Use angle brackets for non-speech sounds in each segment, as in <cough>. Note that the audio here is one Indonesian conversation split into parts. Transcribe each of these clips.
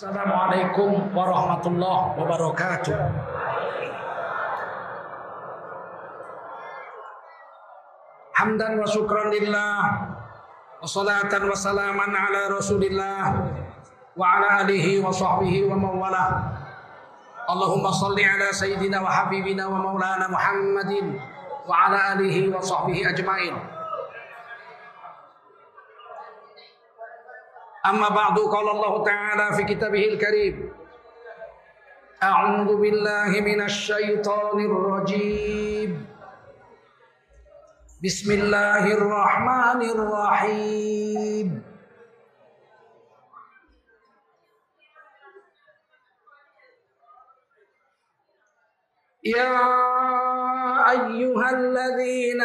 Assalamualaikum warahmatullahi wabarakatuh. Hamdan wa syukran lillah wa salatan ala rasulillah wa ala alihi wa sahbihi wa mawala. Allahumma salli ala sayyidina wa habibina wa maulana Muhammadin wa ala alihi wa sahbihi ajmain. أما بعد قال الله تعالى في كتابه الكريم أعوذ بالله من الشيطان الرجيم. بسم الله الرحمن الرحيم. يا أيها الذين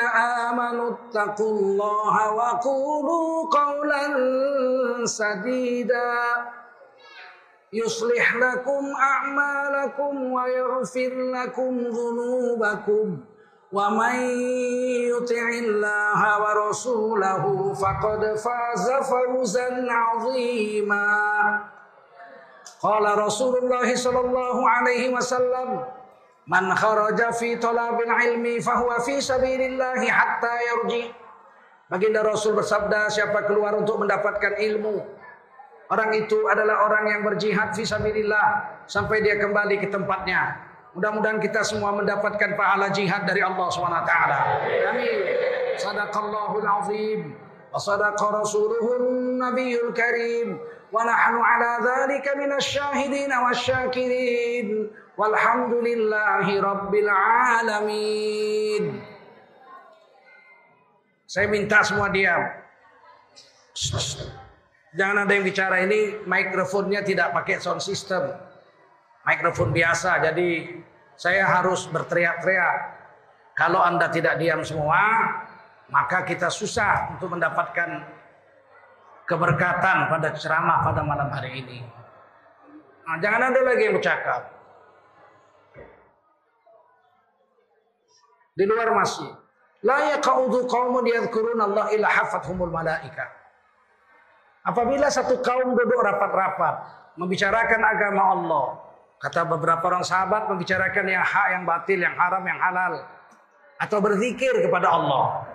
آمنوا اتقوا الله وقولوا قولا سديدا. يصلح لكم أعمالكم ويغفر لكم ذنوبكم. ومن يطع الله ورسوله فقد فاز فوزا عظيما. قال رسول الله صلى الله عليه وسلم Man kharaja fi talabil ilmi fahuwa fi sabilillahi hatta yarji. Baginda Rasul bersabda, siapa keluar untuk mendapatkan ilmu, orang itu adalah orang yang berjihad fi sabilillah sampai dia kembali ke tempatnya. Mudah-mudahan kita semua mendapatkan pahala jihad dari Allah SWT. Amin. Sadaqallahul azim. Wa sadaqa rasuluhun nabiyul karim. Wa nahnu ala dhalika minasyahidin wa syakirin. Walhamdulillahi Rabbil Alamin. Saya minta semua diam. Jangan ada yang bicara ini mikrofonnya tidak pakai sound system. Mikrofon biasa jadi saya harus berteriak-teriak. Kalau Anda tidak diam semua, maka kita susah untuk mendapatkan keberkatan pada ceramah pada malam hari ini. Nah, jangan ada lagi yang bercakap. Di luar masjid. La yaqaudu qaumun yadhkuruna Allah illa hafathumul malaika. Apabila satu kaum duduk rapat-rapat membicarakan agama Allah, kata beberapa orang sahabat membicarakan yang hak, yang batil, yang haram, yang halal atau berzikir kepada Allah.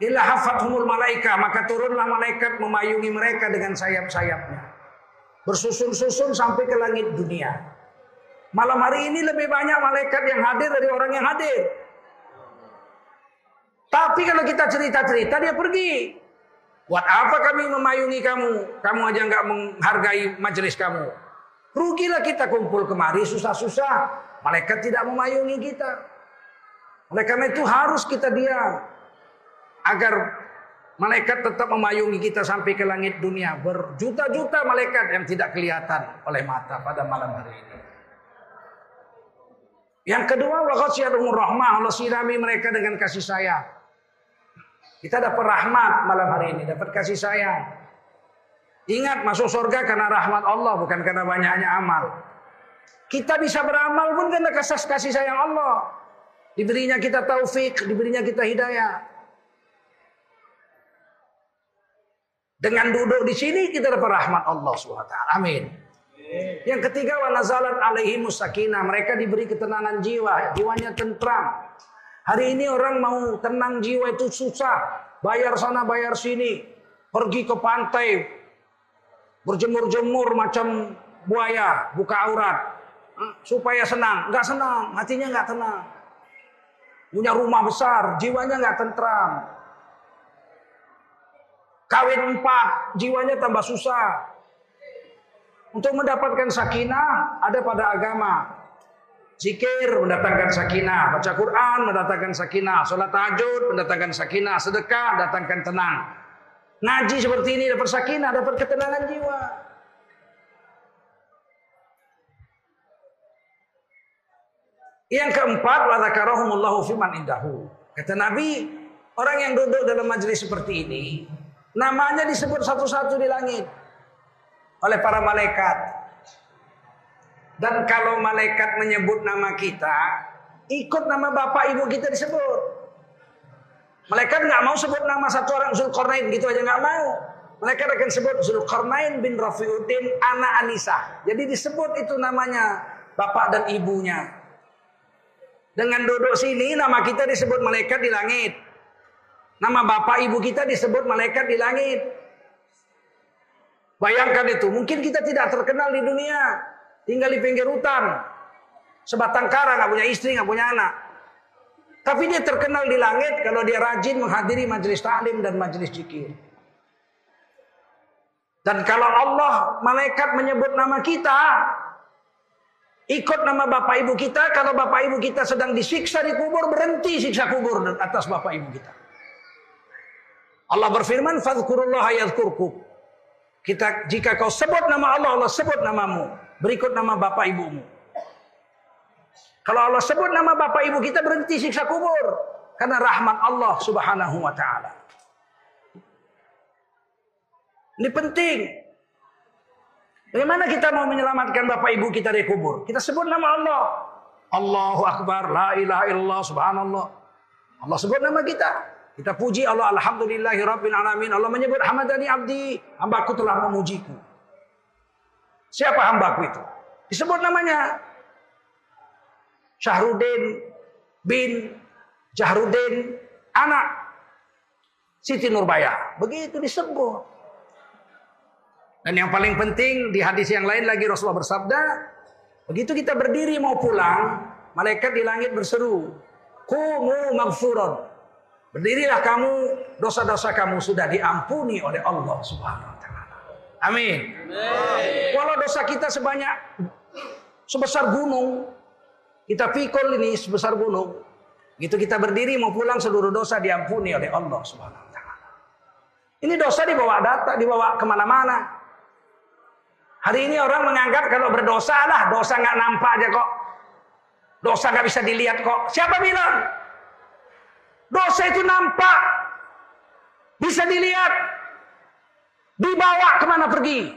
Illa hafathumul malaika, maka turunlah malaikat memayungi mereka dengan sayap-sayapnya. Bersusun-susun sampai ke langit dunia. Malam hari ini lebih banyak malaikat yang hadir dari orang yang hadir. Tapi kalau kita cerita-cerita dia pergi. Buat apa kami memayungi kamu? Kamu aja nggak menghargai majelis kamu. Rugilah kita kumpul kemari susah-susah. Malaikat tidak memayungi kita. Oleh karena itu harus kita diam. Agar malaikat tetap memayungi kita sampai ke langit dunia. Berjuta-juta malaikat yang tidak kelihatan oleh mata pada malam hari ini. Yang kedua, wa rahmah. Allah sirami mereka dengan kasih sayang. Kita dapat rahmat malam hari ini, dapat kasih sayang. Ingat masuk surga karena rahmat Allah, bukan karena banyaknya amal. Kita bisa beramal pun karena kasih kasih sayang Allah. Diberinya kita taufik, diberinya kita hidayah. Dengan duduk di sini kita dapat rahmat Allah SWT. Amin. Yang ketiga wa nazalat alaihi musakina. Mereka diberi ketenangan jiwa, jiwanya tentram. Hari ini orang mau tenang jiwa itu susah. Bayar sana, bayar sini. Pergi ke pantai. Berjemur-jemur macam buaya. Buka aurat. Supaya senang. Nggak senang. Hatinya nggak tenang. Punya rumah besar. Jiwanya nggak tentram. Kawin empat. Jiwanya tambah susah. Untuk mendapatkan sakinah ada pada agama. Zikir mendatangkan sakinah, baca Quran mendatangkan sakinah, sholat tahajud mendatangkan sakinah, sedekah mendatangkan tenang. Ngaji seperti ini dapat sakinah, dapat ketenangan jiwa. Yang keempat, wa dzakarahumullahu fiman indahu. Kata Nabi, orang yang duduk dalam majelis seperti ini, namanya disebut satu-satu di langit oleh para malaikat. Dan kalau malaikat menyebut nama kita, ikut nama bapak ibu kita disebut. Malaikat nggak mau sebut nama satu orang Zulkarnain gitu aja nggak mau. Mereka akan sebut Zulkarnain bin Rafiuddin anak Anisa. Jadi disebut itu namanya bapak dan ibunya. Dengan duduk sini nama kita disebut malaikat di langit. Nama bapak ibu kita disebut malaikat di langit. Bayangkan itu, mungkin kita tidak terkenal di dunia. Tinggal di pinggir hutan. Sebatang kara, nggak punya istri, nggak punya anak. Tapi dia terkenal di langit kalau dia rajin menghadiri majelis taklim dan majelis zikir. Dan kalau Allah malaikat menyebut nama kita, ikut nama bapak ibu kita, kalau bapak ibu kita sedang disiksa di kubur, berhenti siksa kubur atas bapak ibu kita. Allah berfirman, "Fadhkurullah yadhkurkum." Kita jika kau sebut nama Allah, Allah sebut namamu. Berikut nama bapak ibumu. Kalau Allah sebut nama bapak ibu kita berhenti siksa kubur karena rahmat Allah Subhanahu wa taala. Ini penting. Bagaimana kita mau menyelamatkan bapak ibu kita dari kubur? Kita sebut nama Allah. Allahu Akbar, la ilaha illallah, subhanallah. Allah sebut nama kita. Kita puji Allah, alhamdulillahi rabbil alamin. Allah menyebut hamadani abdi, hambaku telah memujiku. Siapa hambaku itu? Disebut namanya. Syahrudin bin Jahrudin anak Siti Nurbaya. Begitu disebut. Dan yang paling penting di hadis yang lain lagi Rasulullah bersabda, begitu kita berdiri mau pulang, malaikat di langit berseru, "Kumu maghfuran." Berdirilah kamu, dosa-dosa kamu sudah diampuni oleh Allah Subhanahu. Amin. Amin. Walau dosa kita sebanyak sebesar gunung, kita pikul ini sebesar gunung, gitu kita berdiri mau pulang seluruh dosa diampuni oleh Allah Subhanahu wa taala. Ini dosa dibawa data, dibawa ke mana-mana. Hari ini orang menganggap kalau berdosa lah, dosa nggak nampak aja kok. Dosa nggak bisa dilihat kok. Siapa bilang? Dosa itu nampak. Bisa dilihat. Dibawa ke mana pergi.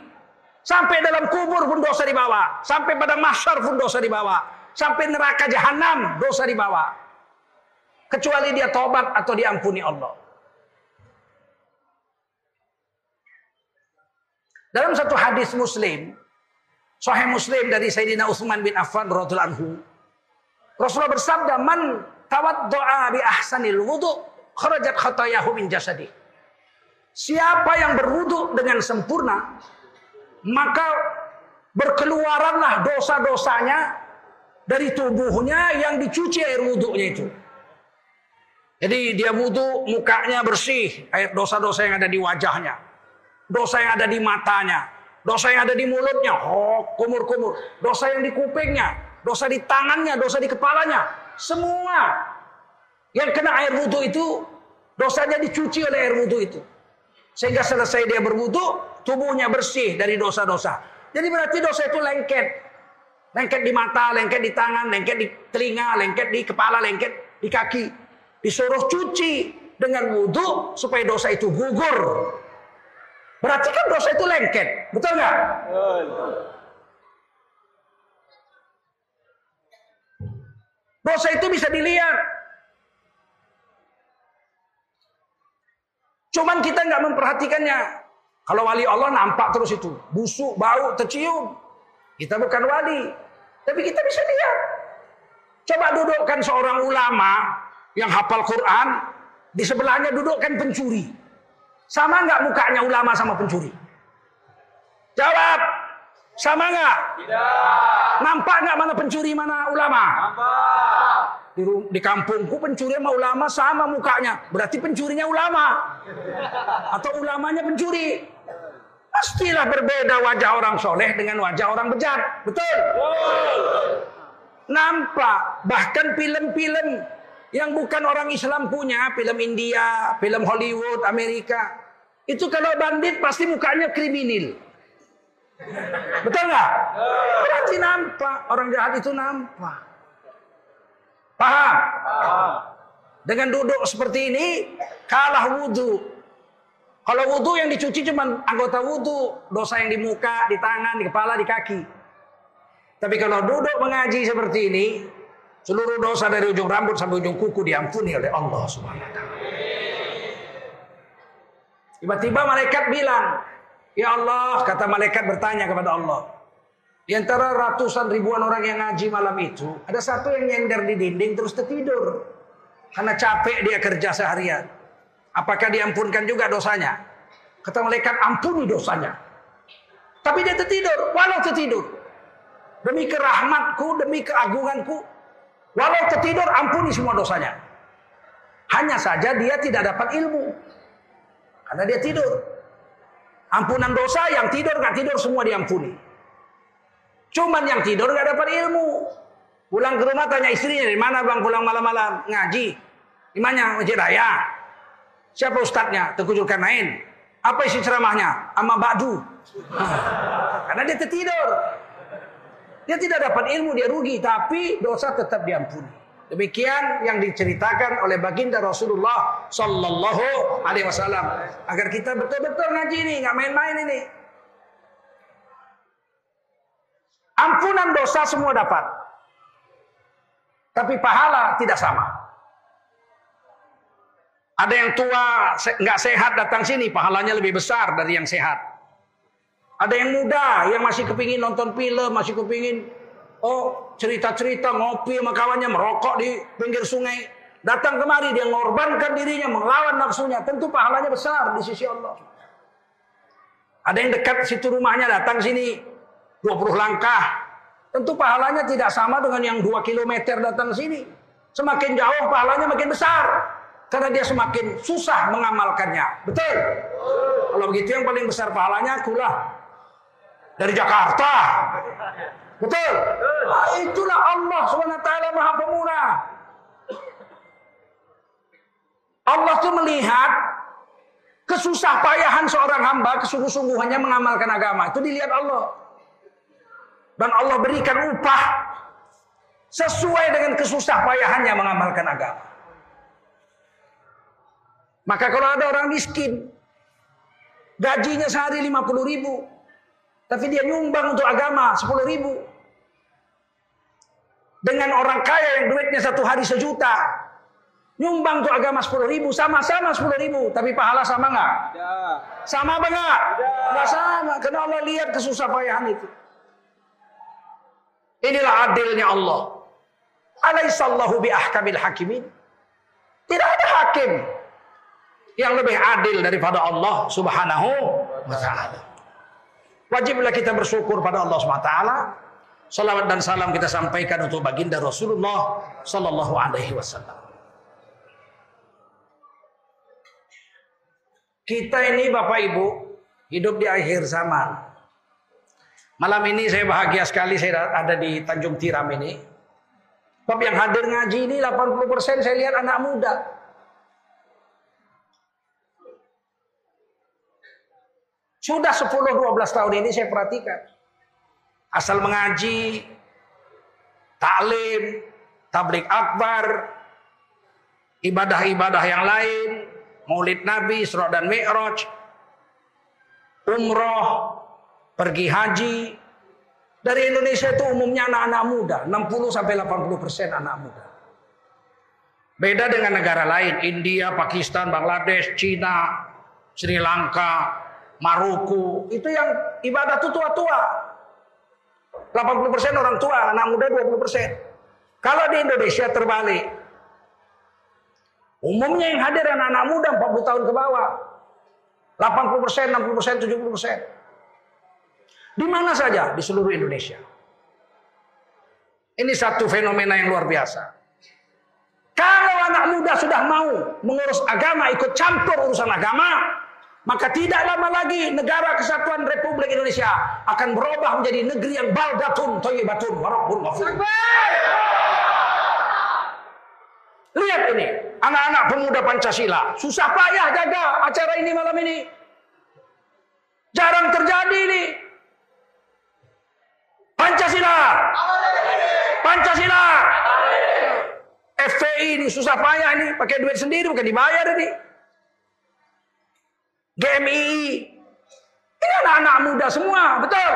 Sampai dalam kubur pun dosa dibawa. Sampai pada masyar pun dosa dibawa. Sampai neraka jahanam dosa dibawa. Kecuali dia tobat atau diampuni Allah. Dalam satu hadis Muslim, Sahih Muslim dari Sayyidina Utsman bin Affan radhiyallahu anhu, Rasulullah bersabda, "Man tawaddoa bi ahsanil wudu, kharajat khatayahu min jasadi." Siapa yang berwudu dengan sempurna, maka berkeluaranlah dosa-dosanya dari tubuhnya yang dicuci air wudhunya itu. Jadi dia wudhu, mukanya bersih, air dosa-dosa yang ada di wajahnya dosa yang ada di matanya, dosa yang ada di mulutnya, oh kumur-kumur, dosa yang di kupingnya, dosa di tangannya, dosa di kepalanya, semua yang kena air wudhu itu dosanya dicuci oleh air wudhu itu. Sehingga selesai dia berwudhu, tubuhnya bersih dari dosa-dosa. Jadi berarti dosa itu lengket. Lengket di mata, lengket di tangan, lengket di telinga, lengket di kepala, lengket di kaki. Disuruh cuci dengan wudhu supaya dosa itu gugur. Berarti kan dosa itu lengket. Betul nggak? Dosa itu bisa dilihat. Cuman kita nggak memperhatikannya. Kalau wali Allah nampak terus itu. Busuk, bau, tercium. Kita bukan wali. Tapi kita bisa lihat. Coba dudukkan seorang ulama yang hafal Quran. Di sebelahnya dudukkan pencuri. Sama nggak mukanya ulama sama pencuri? Jawab. Sama nggak? Tidak. Nampak nggak mana pencuri mana ulama? Nampak. Di, di kampungku pencuri sama ulama sama mukanya. Berarti pencurinya ulama. Atau ulamanya pencuri. Pastilah berbeda wajah orang soleh dengan wajah orang bejat. Betul? Nampak. Bahkan film-film yang bukan orang Islam punya, film India, film Hollywood, Amerika. Itu kalau bandit pasti mukanya kriminal. Betul nggak? Berarti nampak orang jahat itu nampak. Paham? Dengan duduk seperti ini kalah wudhu. Kalau wudhu yang dicuci cuma anggota wudhu, dosa yang di muka, di tangan, di kepala, di kaki. Tapi kalau duduk mengaji seperti ini, seluruh dosa dari ujung rambut sampai ujung kuku diampuni oleh Allah Subhanahu wa taala. Tiba-tiba malaikat bilang, Ya Allah, kata malaikat bertanya kepada Allah. Di antara ratusan ribuan orang yang ngaji malam itu, ada satu yang nyender di dinding terus tertidur. Karena capek dia kerja seharian. Apakah diampunkan juga dosanya? Kata malaikat, ampuni dosanya. Tapi dia tertidur, walau tertidur. Demi kerahmatku, demi keagunganku. Walau tertidur, ampuni semua dosanya. Hanya saja dia tidak dapat ilmu. Karena dia tidur. Ampunan dosa yang tidur nggak tidur semua diampuni. Cuman yang tidur nggak dapat ilmu. Pulang ke rumah tanya istrinya di mana bang pulang malam-malam ngaji. Di mana masjid raya. Siapa ustadznya? Tengku Zulkarnain. Apa isi ceramahnya? Ama Ba'du. <laughs> Karena dia tertidur. Dia tidak dapat ilmu, dia rugi. Tapi dosa tetap diampuni. Demikian yang diceritakan oleh baginda Rasulullah Sallallahu Alaihi Wasallam agar kita betul-betul ngaji ini, nggak main-main ini. Ampunan dosa semua dapat, tapi pahala tidak sama. Ada yang tua nggak sehat datang sini, pahalanya lebih besar dari yang sehat. Ada yang muda yang masih kepingin nonton film, masih kepingin Oh, cerita-cerita ngopi sama kawannya merokok di pinggir sungai. Datang kemari dia mengorbankan dirinya melawan nafsunya. Tentu pahalanya besar di sisi Allah. Ada yang dekat situ rumahnya datang sini 20 langkah. Tentu pahalanya tidak sama dengan yang 2 km datang sini. Semakin jauh pahalanya makin besar. Karena dia semakin susah mengamalkannya. Betul? Kalau begitu yang paling besar pahalanya akulah. Dari Jakarta. Betul? Nah, itulah Allah SWT Maha Pemurah. Allah tuh melihat kesusah payahan seorang hamba, kesungguh-sungguhannya mengamalkan agama. Itu dilihat Allah. Dan Allah berikan upah sesuai dengan kesusah payahannya mengamalkan agama. Maka kalau ada orang miskin, gajinya sehari 50 ribu, tapi dia nyumbang untuk agama 10 ribu, dengan orang kaya yang duitnya satu hari sejuta. Nyumbang untuk agama sepuluh ribu. Sama-sama sepuluh ribu. Tapi pahala sama nggak? Sama apa nggak? Nggak sama. Karena Allah lihat kesusah payahan itu. Inilah adilnya Allah. Alaihissallahu bi ahkamil hakimin. Tidak ada hakim yang lebih adil daripada Allah Subhanahu wa taala. Wajiblah kita bersyukur pada Allah Subhanahu wa taala Salawat dan salam kita sampaikan untuk baginda Rasulullah Sallallahu Alaihi Wasallam. Kita ini Bapak Ibu hidup di akhir zaman. Malam ini saya bahagia sekali saya ada di Tanjung Tiram ini. Sebab yang hadir ngaji ini 80% saya lihat anak muda. Sudah 10-12 tahun ini saya perhatikan asal mengaji, taklim, tablik akbar, ibadah-ibadah yang lain, maulid Nabi, Isra dan Mi'raj, umroh, pergi haji. Dari Indonesia itu umumnya anak-anak muda, 60 sampai 80 persen anak muda. Beda dengan negara lain, India, Pakistan, Bangladesh, Cina, Sri Lanka, Maroko, itu yang ibadah itu tua-tua. 80% orang tua, anak muda 20%. Kalau di Indonesia terbalik. Umumnya yang hadir anak-anak muda 40 tahun ke bawah. 80%, 60%, 70%. Di mana saja di seluruh Indonesia. Ini satu fenomena yang luar biasa. Kalau anak muda sudah mau mengurus agama, ikut campur urusan agama, maka tidak lama lagi negara kesatuan Republik Indonesia akan berubah menjadi negeri yang baldatun thayyibatun warabbun. Lihat ini, anak-anak pemuda Pancasila, susah payah jaga acara ini malam ini. Jarang terjadi ini. Pancasila. Pancasila. FPI ini susah payah ini, pakai duit sendiri bukan dibayar ini. GMI. Ini anak-anak muda semua, betul?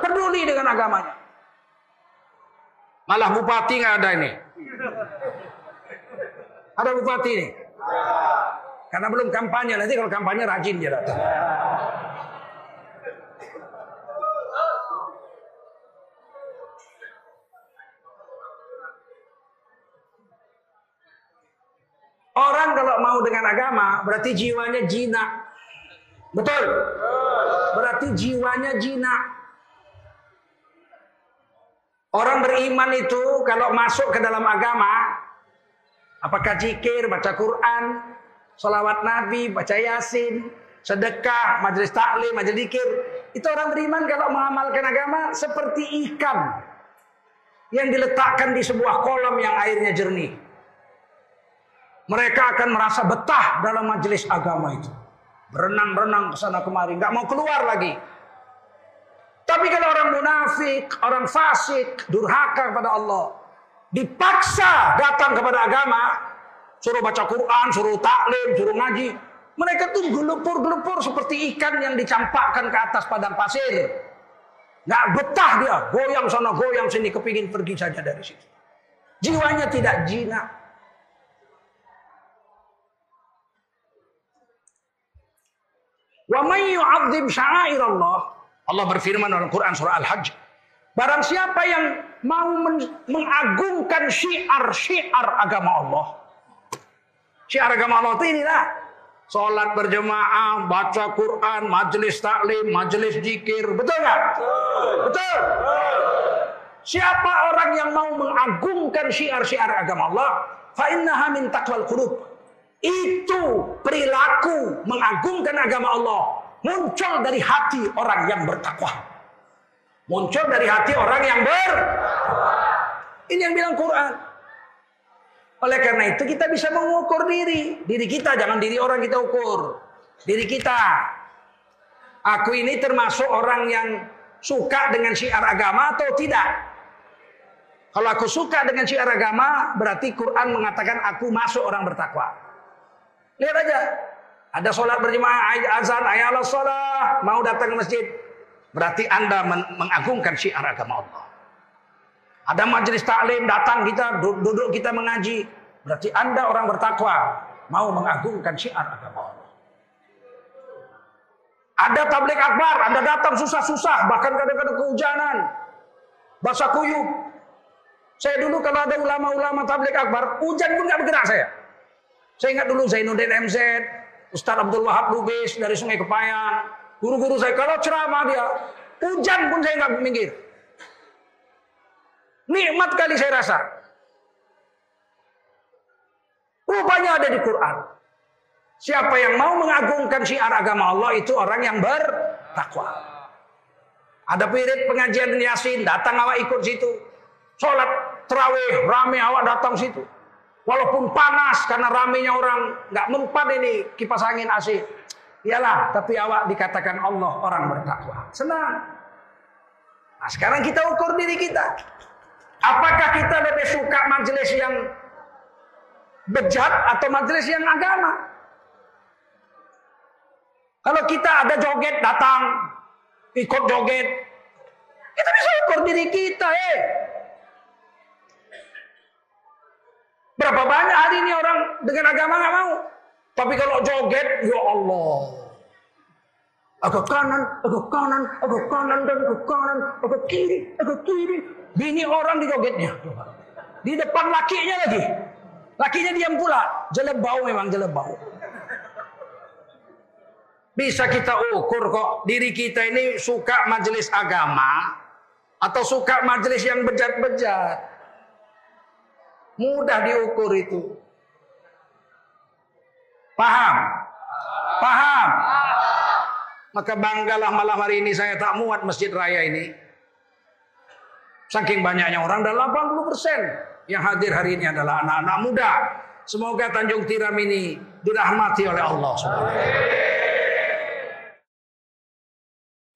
Peduli dengan agamanya. Malah bupati nggak ada ini. Ada bupati ini. Karena belum kampanye. Nanti kalau kampanye rajin dia datang. Orang kalau mau dengan agama berarti jiwanya jinak. Betul? Berarti jiwanya jinak. Orang beriman itu kalau masuk ke dalam agama, apakah zikir, baca Quran, salawat Nabi, baca Yasin, sedekah, majelis taklim, majelis zikir, itu orang beriman kalau mengamalkan agama seperti ikan yang diletakkan di sebuah kolam yang airnya jernih. Mereka akan merasa betah dalam majelis agama itu. Berenang-renang ke sana kemari, nggak mau keluar lagi. Tapi kalau orang munafik, orang fasik, durhaka kepada Allah, dipaksa datang kepada agama, suruh baca Quran, suruh taklim, suruh ngaji, mereka tuh gelupur-gelupur seperti ikan yang dicampakkan ke atas padang pasir. Nggak betah dia, goyang sana, goyang sini, kepingin pergi saja dari situ. Jiwanya tidak jinak. Wa may yu'azzim sya'airallah. Allah berfirman dalam Quran surah Al-Hajj. Barang siapa yang mau mengagungkan syiar-syiar agama Allah. Syiar agama Allah itu inilah. Salat berjemaah, baca Quran, majelis taklim, majelis zikir. Betul nggak? Betul. Siapa orang yang mau mengagungkan syiar-syiar agama Allah, fa innaha min taqwal qulub. Itu perilaku mengagungkan agama Allah muncul dari hati orang yang bertakwa. Muncul dari hati orang yang ber Ini yang bilang Quran. Oleh karena itu kita bisa mengukur diri. Diri kita, jangan diri orang kita ukur. Diri kita. Aku ini termasuk orang yang suka dengan syiar agama atau tidak? Kalau aku suka dengan syiar agama, berarti Quran mengatakan aku masuk orang bertakwa. Lihat aja. Ada sholat berjemaah, azan, ayat sholat, mau datang ke masjid. Berarti Anda mengagungkan syiar agama Allah. Ada majelis taklim, datang kita, duduk kita mengaji. Berarti Anda orang bertakwa, mau mengagungkan syiar agama Allah. Ada tablik akbar, Anda datang susah-susah, bahkan kadang-kadang kehujanan. Basah kuyup. Saya dulu kalau ada ulama-ulama tablik akbar, hujan pun gak bergerak saya. Saya ingat dulu Zainuddin MZ, Ustaz Abdul Wahab Lubis dari Sungai Kepayan. Guru-guru saya kalau ceramah dia, hujan pun saya nggak minggir. Nikmat kali saya rasa. Rupanya ada di Quran. Siapa yang mau mengagungkan syiar agama Allah itu orang yang bertakwa. Ada pirit pengajian Yasin, datang awak ikut situ. Sholat terawih, rame awak datang situ. Walaupun panas karena ramenya orang nggak mempan ini kipas angin AC. Iyalah, tapi awak dikatakan Allah orang bertakwa. Senang. Nah, sekarang kita ukur diri kita. Apakah kita lebih suka majelis yang bejat atau majelis yang agama? Kalau kita ada joget datang, ikut joget, kita bisa ukur diri kita, eh. Berapa banyak hari ini orang dengan agama nggak mau. Tapi kalau joget, ya Allah. Agak kanan, agak kanan, agak kanan, dan agak kanan, agak kiri, agak kiri. Bini orang di jogetnya. Di depan lakinya lagi. Lakinya diam pula. Jelek bau memang jelek bau. Bisa kita ukur kok diri kita ini suka majelis agama atau suka majelis yang bejat-bejat. Mudah diukur itu. Paham? Paham? Maka banggalah malam hari ini saya tak muat masjid raya ini. Saking banyaknya orang, dan 80% yang hadir hari ini adalah anak-anak muda. Semoga Tanjung Tiram ini dirahmati oleh Allah Subhanahu